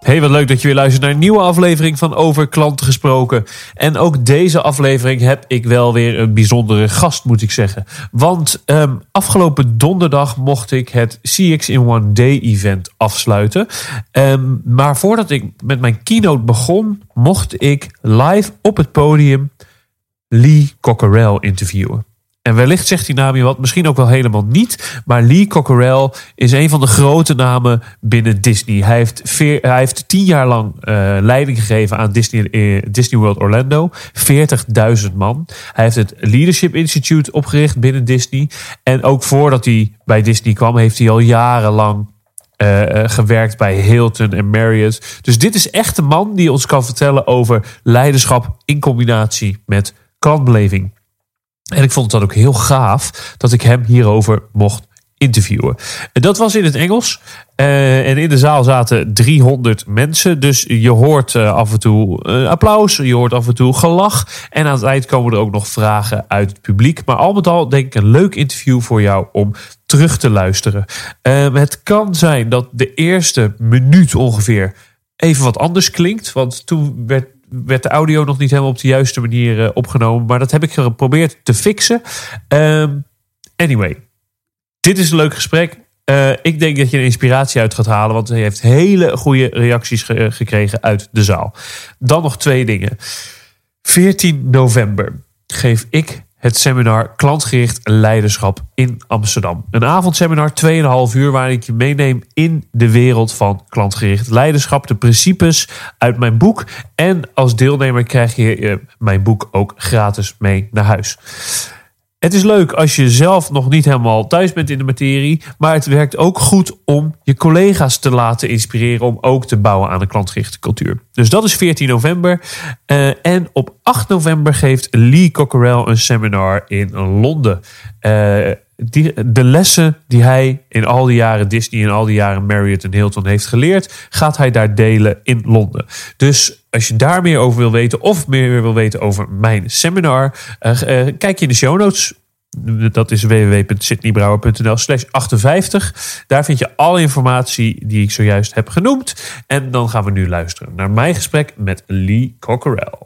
Hey, wat leuk dat je weer luistert naar een nieuwe aflevering van Over Klanten Gesproken. En ook deze aflevering heb ik wel weer een bijzondere gast, moet ik zeggen. Want ehm, afgelopen donderdag mocht ik het CX in One Day event afsluiten. Ehm, maar voordat ik met mijn keynote begon, mocht ik live op het podium Lee Cockerell interviewen. En wellicht zegt die naam wat, misschien ook wel helemaal niet. Maar Lee Cockerell is een van de grote namen binnen Disney. Hij heeft, veer, hij heeft tien jaar lang uh, leiding gegeven aan Disney, uh, Disney World Orlando. 40.000 man. Hij heeft het Leadership Institute opgericht binnen Disney. En ook voordat hij bij Disney kwam, heeft hij al jarenlang uh, gewerkt bij Hilton en Marriott. Dus dit is echt een man die ons kan vertellen over leiderschap in combinatie met klantbeleving. En ik vond het dan ook heel gaaf dat ik hem hierover mocht interviewen. En dat was in het Engels. Uh, en in de zaal zaten 300 mensen. Dus je hoort uh, af en toe uh, applaus, je hoort af en toe gelach. En aan het eind komen er ook nog vragen uit het publiek. Maar al met al denk ik een leuk interview voor jou om terug te luisteren. het kan zijn dat de eerste minuut ongeveer even wat anders klinkt. Want toen werd werd de audio nog niet helemaal op de juiste manier uh, opgenomen. Maar dat heb ik geprobeerd te fixen. Um, anyway, dit is een leuk gesprek. Uh, ik denk dat je er inspiratie uit gaat halen. Want hij heeft hele goede reacties ge gekregen uit de zaal. Dan nog twee dingen. 14 november geef ik het seminar Klantgericht Leiderschap in Amsterdam. Een avondseminar, 2,5 uur, waar ik je meeneem in de wereld van klantgericht leiderschap. De principes uit mijn boek. En als deelnemer krijg je mijn boek ook gratis mee naar huis. Het is leuk als je zelf nog niet helemaal thuis bent in de materie. Maar het werkt ook goed om je collega's te laten inspireren. Om ook te bouwen aan een klantgerichte cultuur. Dus dat is 14 november. Uh, en op 8 november geeft Lee Cockerell een seminar in Londen. Uh, die, de lessen die hij in al die jaren Disney en al die jaren Marriott en Hilton heeft geleerd, gaat hij daar delen in Londen. Dus als je daar meer over wil weten of meer wil weten over mijn seminar, uh, uh, kijk je in de show notes. Dat is www.sydneybrouwer.nl slash 58. Daar vind je alle informatie die ik zojuist heb genoemd. En dan gaan we nu luisteren naar mijn gesprek met Lee Cockerell.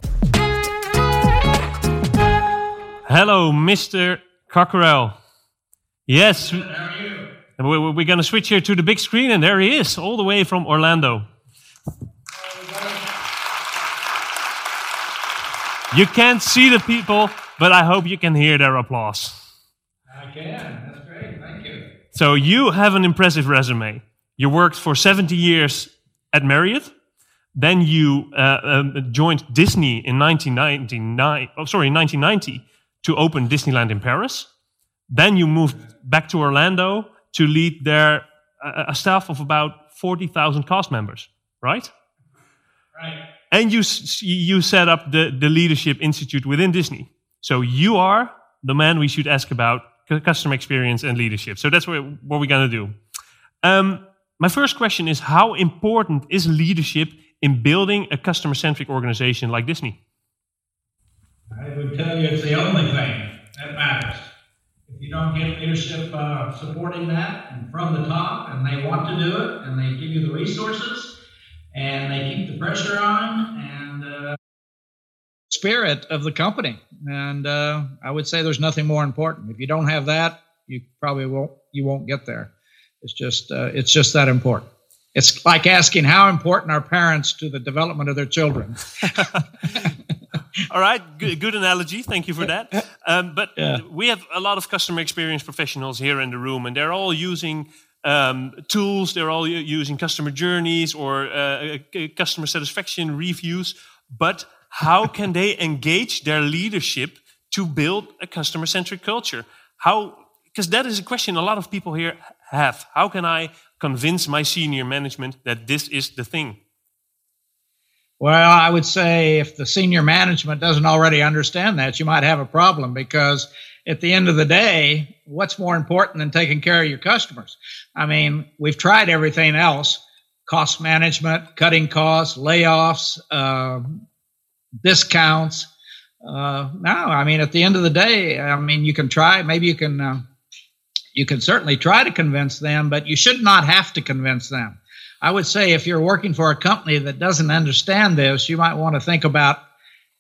Hello, Mr. Cockerell. Yes. We're going to switch here to the big screen, and there he is, all the way from Orlando. You can't see the people, but I hope you can hear their applause. I can. That's great. Thank you. So, you have an impressive resume. You worked for 70 years at Marriott. Then you uh, um, joined Disney in 1999, oh, sorry, 1990 to open Disneyland in Paris. Then you moved back to Orlando to lead their uh, a staff of about 40,000 cast members, right? Right. And you you set up the the leadership institute within Disney. So you are the man we should ask about customer experience and leadership. So that's what, what we're going to do. Um, my first question is how important is leadership in building a customer centric organization like Disney? I would tell you it's the only thing that matters if you don't get leadership uh, supporting that and from the top and they want to do it and they give you the resources and they keep the pressure on and uh, spirit of the company and uh, i would say there's nothing more important if you don't have that you probably won't you won't get there it's just uh, it's just that important it's like asking how important are parents to the development of their children All right, good, good, analogy. Thank you for that. Um, but yeah. we have a lot of customer experience professionals here in the room, and they're all using um, tools. They're all using customer journeys or uh, customer satisfaction reviews. But how can they engage their leadership to build a customer-centric culture? How? Because that is a question a lot of people here have. How can I convince my senior management that this is the thing? Well, I would say if the senior management doesn't already understand that, you might have a problem because at the end of the day, what's more important than taking care of your customers? I mean, we've tried everything else cost management, cutting costs, layoffs, uh, discounts. Uh, no, I mean, at the end of the day, I mean, you can try, maybe you can, uh, you can certainly try to convince them, but you should not have to convince them. I would say if you're working for a company that doesn't understand this, you might want to think about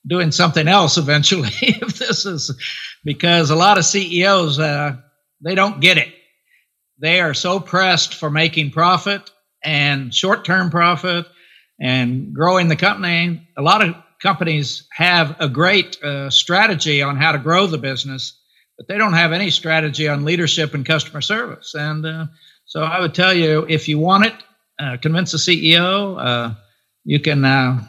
doing something else eventually. if this is because a lot of CEOs uh, they don't get it. They are so pressed for making profit and short-term profit and growing the company. A lot of companies have a great uh, strategy on how to grow the business, but they don't have any strategy on leadership and customer service. And uh, so I would tell you if you want it, uh, convince the CEO. Uh, you can uh,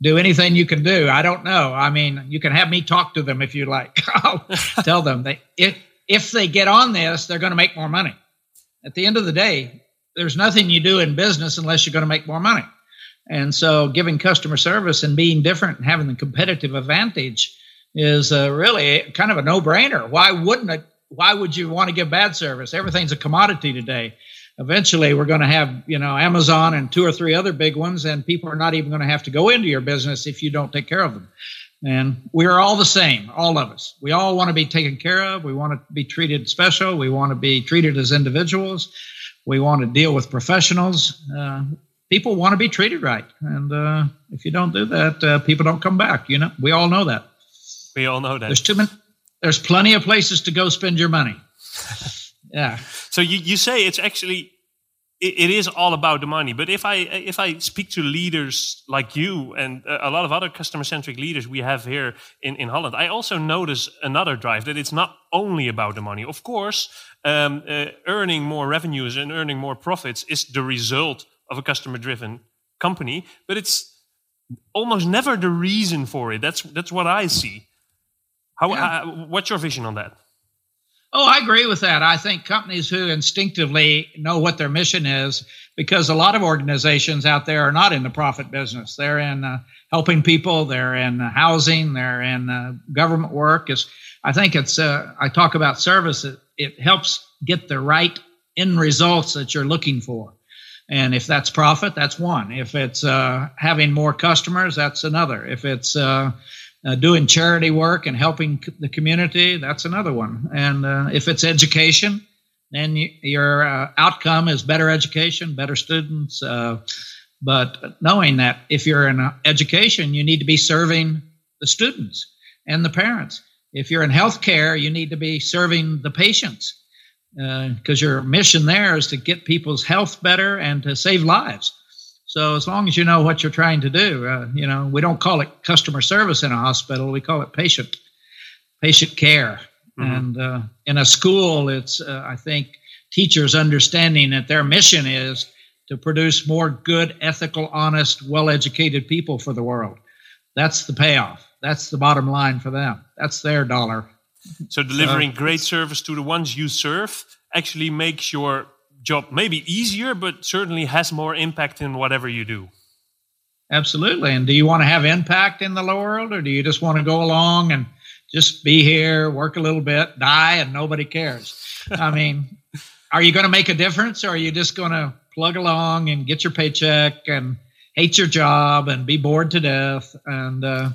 do anything you can do. I don't know. I mean, you can have me talk to them if you like. I'll tell them that if if they get on this, they're going to make more money. At the end of the day, there's nothing you do in business unless you're going to make more money. And so, giving customer service and being different and having the competitive advantage is uh, really kind of a no-brainer. Why wouldn't it? Why would you want to give bad service? Everything's a commodity today eventually we're going to have you know amazon and two or three other big ones and people are not even going to have to go into your business if you don't take care of them. And we're all the same all of us. We all want to be taken care of. We want to be treated special. We want to be treated as individuals. We want to deal with professionals. Uh, people want to be treated right. And uh, if you don't do that uh, people don't come back you know? We all know that. We all know that. There's too many there's plenty of places to go spend your money. Yeah. So you, you say it's actually it, is all about the money. But if I if I speak to leaders like you and a lot of other customer centric leaders we have here in in Holland, I also notice another drive that it's not only about the money. Of course, um, uh, earning more revenues and earning more profits is the result of a customer driven company, but it's almost never the reason for it. That's that's what I see. How? Yeah. Uh, what's your vision on that? Oh, I agree with that. I think companies who instinctively know what their mission is, because a lot of organizations out there are not in the profit business. They're in uh, helping people. They're in housing. They're in uh, government work. Is I think it's. Uh, I talk about service. It, it helps get the right end results that you're looking for. And if that's profit, that's one. If it's uh, having more customers, that's another. If it's uh, uh, doing charity work and helping the community, that's another one. And uh, if it's education, then you, your uh, outcome is better education, better students. Uh, but knowing that if you're in education, you need to be serving the students and the parents. If you're in healthcare, you need to be serving the patients because uh, your mission there is to get people's health better and to save lives. So as long as you know what you're trying to do, uh, you know, we don't call it customer service in a hospital. We call it patient patient care. Mm-hmm. And uh, in a school, it's uh, I think teachers understanding that their mission is to produce more good, ethical, honest, well-educated people for the world. That's the payoff. That's the bottom line for them. That's their dollar. So delivering great service to the ones you serve actually makes your job maybe easier, but certainly has more impact in whatever you do. Absolutely. And do you want to have impact in the low world, or do you just want to go along and just be here, work a little bit, die, and nobody cares? I mean, are you going to make a difference, or are you just going to plug along and get your paycheck and hate your job and be bored to death? And uh,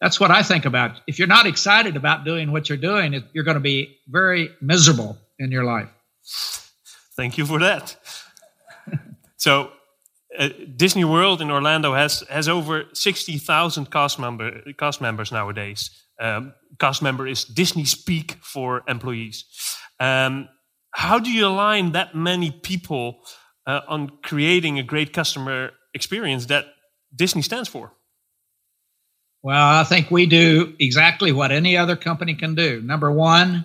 that's what I think about. If you're not excited about doing what you're doing, you're going to be very miserable in your life. Thank you for that. so, uh, Disney World in Orlando has has over sixty thousand cast member cast members nowadays. Um, cast member is Disney speak for employees. Um, how do you align that many people uh, on creating a great customer experience that Disney stands for? Well, I think we do exactly what any other company can do. Number one,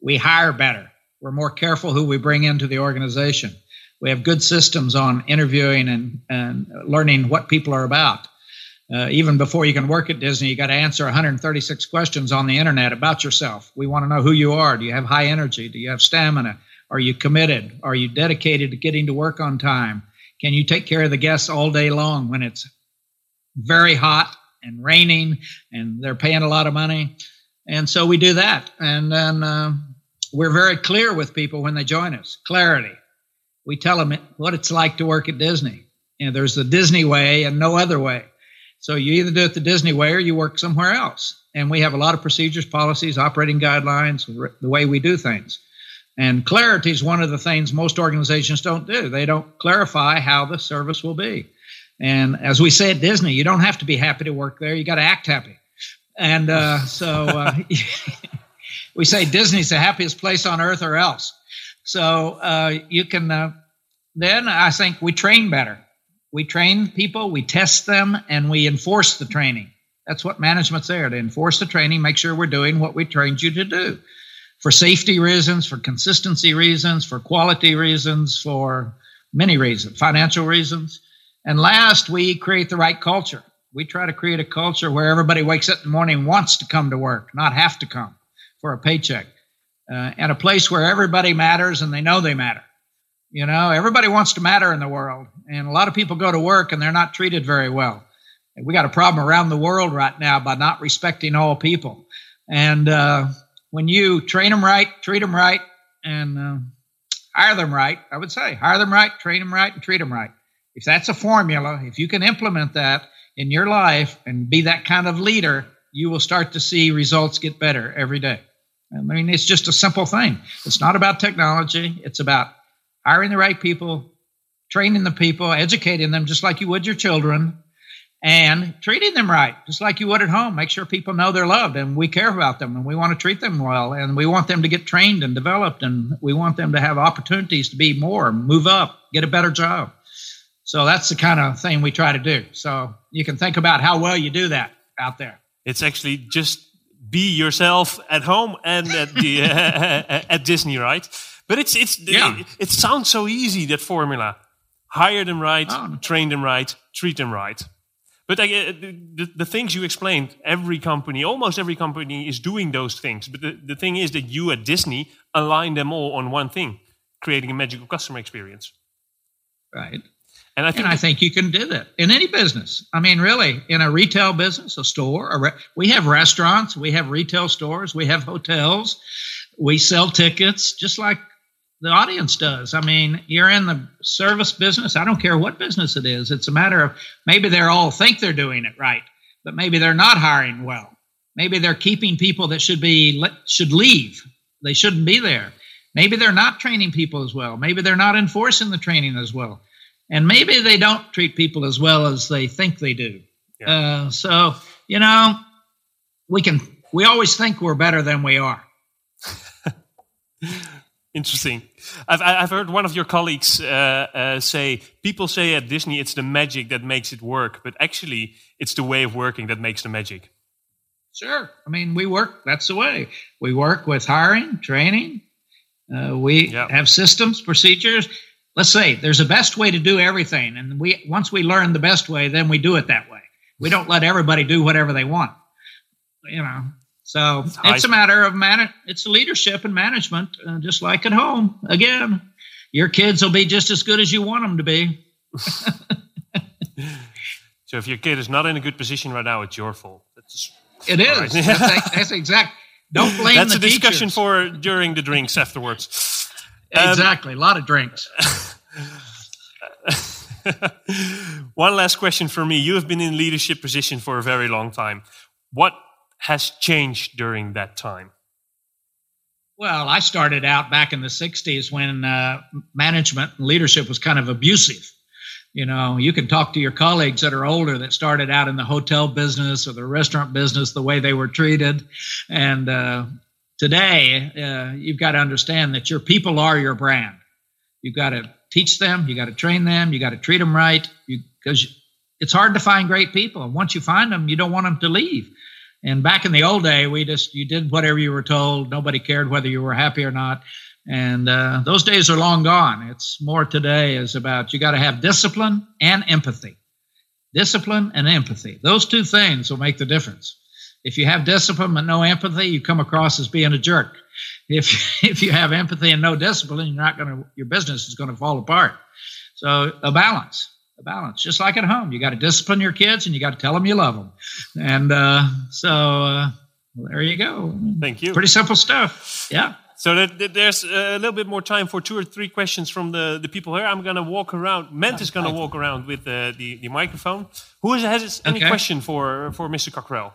we hire better. We're more careful who we bring into the organization. We have good systems on interviewing and, and learning what people are about. Uh, even before you can work at Disney, you got to answer 136 questions on the internet about yourself. We want to know who you are. Do you have high energy? Do you have stamina? Are you committed? Are you dedicated to getting to work on time? Can you take care of the guests all day long when it's very hot and raining, and they're paying a lot of money. And so we do that. And then uh, we're very clear with people when they join us clarity. We tell them what it's like to work at Disney. Know, there's the Disney way and no other way. So you either do it the Disney way or you work somewhere else. And we have a lot of procedures, policies, operating guidelines, the way we do things. And clarity is one of the things most organizations don't do. They don't clarify how the service will be. And as we say at Disney, you don't have to be happy to work there. You got to act happy. And uh, so uh, we say Disney's the happiest place on earth or else. So uh, you can, uh, then I think we train better. We train people, we test them, and we enforce the training. That's what management's there to enforce the training, make sure we're doing what we trained you to do for safety reasons, for consistency reasons, for quality reasons, for many reasons, financial reasons. And last, we create the right culture. We try to create a culture where everybody wakes up in the morning wants to come to work, not have to come for a paycheck, uh, and a place where everybody matters and they know they matter. You know, everybody wants to matter in the world, and a lot of people go to work and they're not treated very well. We got a problem around the world right now by not respecting all people. And uh, when you train them right, treat them right, and uh, hire them right, I would say hire them right, train them right, and treat them right. If that's a formula, if you can implement that in your life and be that kind of leader, you will start to see results get better every day. I mean, it's just a simple thing. It's not about technology. It's about hiring the right people, training the people, educating them just like you would your children, and treating them right, just like you would at home. Make sure people know they're loved and we care about them and we want to treat them well and we want them to get trained and developed and we want them to have opportunities to be more, move up, get a better job. So that's the kind of thing we try to do. So you can think about how well you do that out there. It's actually just be yourself at home and at the uh, at Disney, right? But it's it's yeah. it, it, sounds so easy that formula: hire them right, oh. train them right, treat them right. But uh, the, the things you explained, every company, almost every company, is doing those things. But the, the thing is that you at Disney align them all on one thing: creating a magical customer experience. Right. And I think, and I think you can do that in any business. I mean, really, in a retail business, a store, a re- we have restaurants, we have retail stores, we have hotels, we sell tickets, just like the audience does. I mean, you're in the service business. I don't care what business it is. It's a matter of maybe they all think they're doing it right, but maybe they're not hiring well. Maybe they're keeping people that should be should leave. They shouldn't be there. Maybe they're not training people as well. Maybe they're not enforcing the training as well and maybe they don't treat people as well as they think they do. Yeah. Uh, so you know, we can we always think we're better than we are. Interesting. I've, I've heard one of your colleagues uh, uh, say people say at Disney it's the magic that makes it work, but actually it's the way of working that makes the magic. Sure. I mean, we work, that's the way. We work with hiring, training. Uh, we have systems, procedures let's say there's a best way to do everything and we once we learn the best way then we do it that way we don't let everybody do whatever they want you know so it's a matter of man it's leadership and management uh, just like at home again your kids will be just as good as you want them to be so if your kid is not in a good position right now it's your fault that's it is right. that's, that's exact don't blame that's a teachers. discussion for during the drinks afterwards exactly. Um, a lot of drinks. One last question for me. You have been in leadership position for a very long time. What has changed during that time? Well, I started out back in the 60s when uh, management and leadership was kind of abusive. You know, you can talk to your colleagues that are older that started out in the hotel business or the restaurant business, the way they were treated. And uh, today, uh, you've got to understand that your people are your brand. You've got to teach them, you got to train them, you got to treat them right, because it's hard to find great people. And once you find them, you don't want them to leave. And back in the old day, we just you did whatever you were told. Nobody cared whether you were happy or not. And uh, those days are long gone. It's more today is about you got to have discipline and empathy. Discipline and empathy. Those two things will make the difference. If you have discipline but no empathy, you come across as being a jerk. If if you have empathy and no discipline, you're not going to your business is going to fall apart. So a balance, a balance, just like at home. You got to discipline your kids and you got to tell them you love them. And uh, so uh, well, there you go. Thank you. Pretty simple stuff. Yeah. So that, that there's a little bit more time for two or three questions from the, the people here. I'm going to walk around. Ment is going to walk around with the, the, the microphone. Who has, has any Okay. question for, for Mr. Cockerell?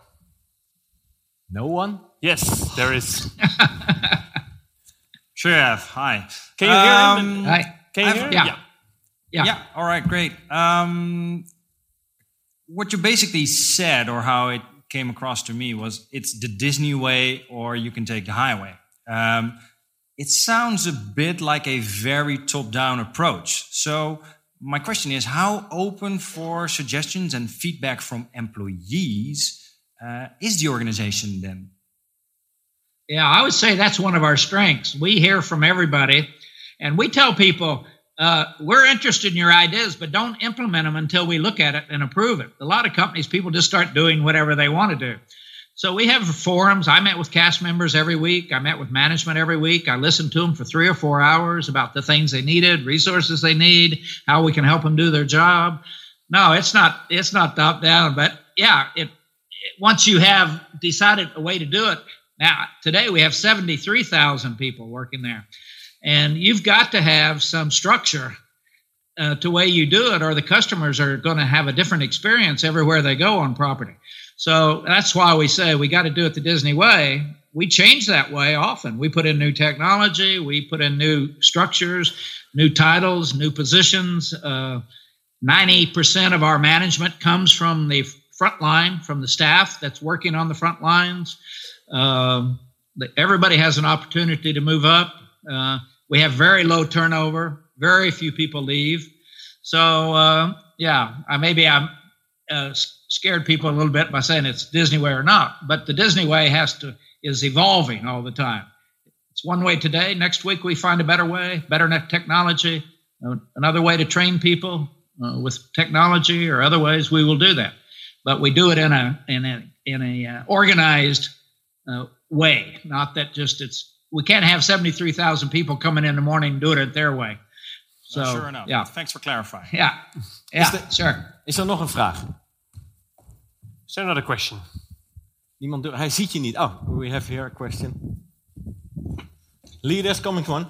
No one? Yes, there is. Chef, hi. Can you hear him? Um, Right. Can you I've- hear him? yeah. Yeah. Yeah, all right, great. Um, what you basically said, or how it came across to me, was it's the Disney way, or you can take the highway. Um, it sounds a bit like a very top down approach. So, my question is how open for suggestions and feedback from employees uh, is the organization then? Yeah, I would say that's one of our strengths. We hear from everybody, and we tell people uh, we're interested in your ideas, but don't implement them until we look at it and approve it. A lot of companies, people just start doing whatever they want to do. So we have forums. I met with cast members every week. I met with management every week. I listened to them for three or four hours about the things they needed, resources they need, how we can help them do their job. No, it's not. It's not top down, but yeah, it once you have decided a way to do it, now today we have 73,000 people working there. And you've got to have some structure uh, to way you do it, or the customers are going to have a different experience everywhere they go on property. So that's why we say we got to do it the Disney way. We change that way often. We put in new technology, we put in new structures, new titles, new positions. Uh, 90% of our management comes from the front line, from the staff that's working on the front lines. Um, everybody has an opportunity to move up. Uh, we have very low turnover, very few people leave. So, uh, yeah, I, maybe I'm uh, scared people a little bit by saying it's Disney way or not, but the Disney way has to is evolving all the time. It's one way today. Next week we find a better way, better net technology, uh, another way to train people uh, with technology or other ways. We will do that, but we do it in a in a in a uh, organized uh, way. Not that just it's we can't have seventy three thousand people coming in the morning and do it their way. So sure enough. yeah, Thanks for clarifying. yeah, yeah, the- sure. Is er nog een vraag? Is there another question? Niemand durft- hij ziet je niet. Oh, we have here a question. Leaders coming one.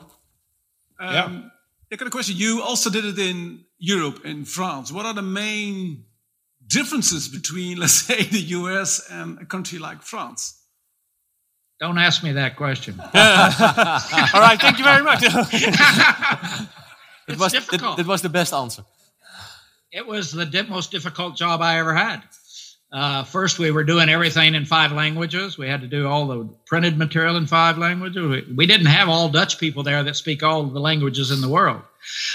Um, I got a question. You also did it in Europe, in France. What are the main differences between, let's say, the US and a country like France? Don't ask me that question. All right, thank you very much. Dit It's was, dit, difficult. dit was de beste answer. It was the di- most difficult job I ever had. Uh, first, we were doing everything in five languages. We had to do all the printed material in five languages. We, we didn't have all Dutch people there that speak all the languages in the world.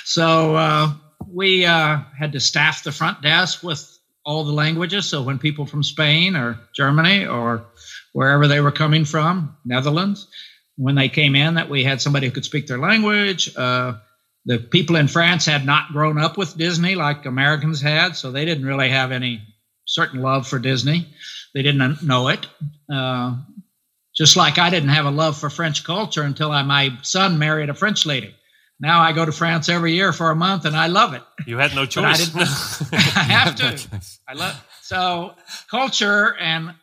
So uh, we uh, had to staff the front desk with all the languages. So when people from Spain or Germany or wherever they were coming from, Netherlands, when they came in, that we had somebody who could speak their language. Uh, the people in France had not grown up with Disney like Americans had, so they didn't really have any certain love for Disney. They didn't know it. Uh, just like I didn't have a love for French culture until I, my son married a French lady. Now I go to France every year for a month and I love it. you had no I choice. didn't. I have to. I love so culture and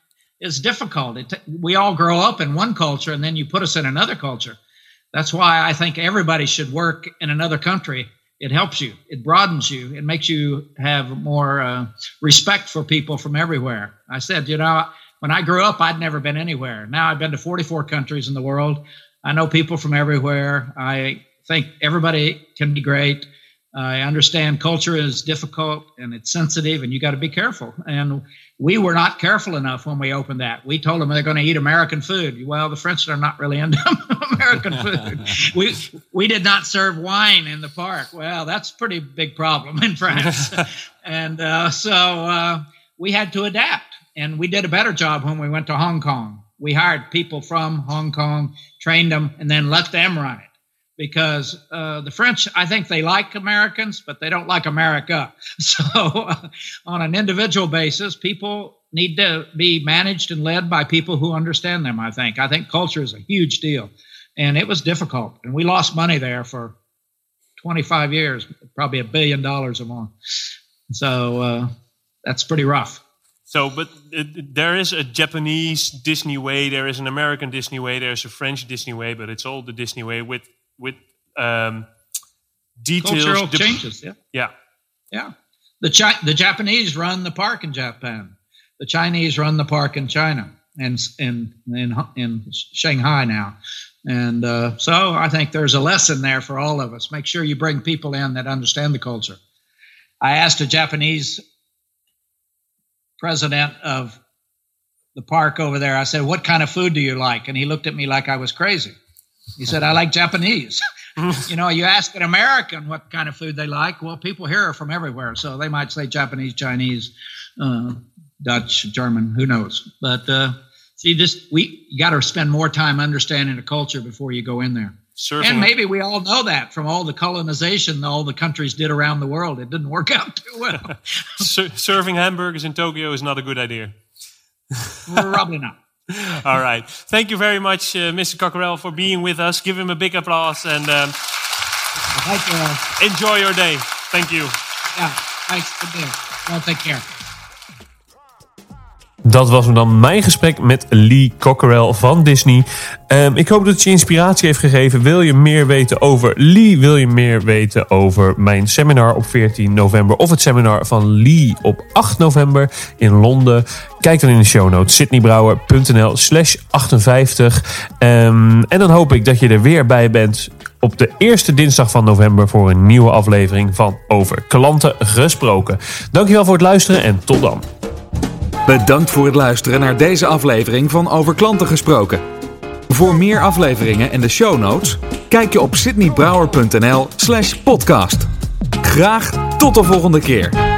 is difficult. It, we all grow up in one culture and then you put us in another culture. That's why I think everybody should work in another country. It helps you. It broadens you. It makes you have more uh, respect for people from everywhere. I said, you know, when I grew up, I'd never been anywhere. Now I've been to 44 countries in the world. I know people from everywhere. I think everybody can be great. I understand culture is difficult and it's sensitive, and you got to be careful. And we were not careful enough when we opened that. We told them they're going to eat American food. Well, the French are not really into American food. we we did not serve wine in the park. Well, that's a pretty big problem in France. and uh, so uh, we had to adapt, and we did a better job when we went to Hong Kong. We hired people from Hong Kong, trained them, and then let them run it because uh, the French, I think they like Americans, but they don't like America. So, uh, on an individual basis, people need to be managed and led by people who understand them. I think. I think culture is a huge deal, and it was difficult, and we lost money there for 25 years, probably a billion dollars or more. So uh, that's pretty rough. So, but uh, there is a Japanese Disney way, there is an American Disney way, there's a French Disney way, but it's all the Disney way with with um, details. Cultural changes. Yeah. Yeah. Yeah. The Chi- the Japanese run the park in Japan. The Chinese run the park in China and in in in Shanghai now. And uh, so I think there's a lesson there for all of us. Make sure you bring people in that understand the culture. I asked a Japanese president of the park over there. I said, "What kind of food do you like?" And he looked at me like I was crazy. He said, "I like Japanese." you know, you ask an American what kind of food they like. Well, people here are from everywhere, so they might say Japanese, Chinese, uh, Dutch, German, who knows? But uh, see, this we got to spend more time understanding the culture before you go in there. Serving, And maybe we all know that from all the colonization all the countries did around the world. It didn't work out too well. ser- serving hamburgers in Tokyo is not a good idea. Probably not. All right. Thank you very much, uh, Mr. Cockerell, for being with us. Give him a big applause and um, Thank you. enjoy your day. Thank you. Yeah, thanks. Good deal. Well, take care. Dat was hem dan mijn gesprek met Lee Cockerell van Disney. Ehm, ik hoop dat het je inspiratie heeft gegeven. Wil je meer weten over Lee? Wil je meer weten over mijn seminar op 14 november? Of het seminar van Lee op 8 november in Londen? Kijk dan in de show notes. sydneybrouwer.nl slash 58. Ehm, en dan hoop ik dat je er weer bij bent op de eerste dinsdag van november voor een nieuwe aflevering van Over Klanten Gesproken. Dankjewel voor het luisteren en tot dan. Bedankt voor het luisteren naar deze aflevering van Over Klanten Gesproken. Voor meer afleveringen en de show notes, kijk je op sydneybrouwer.nl slash podcast. Graag tot de volgende keer.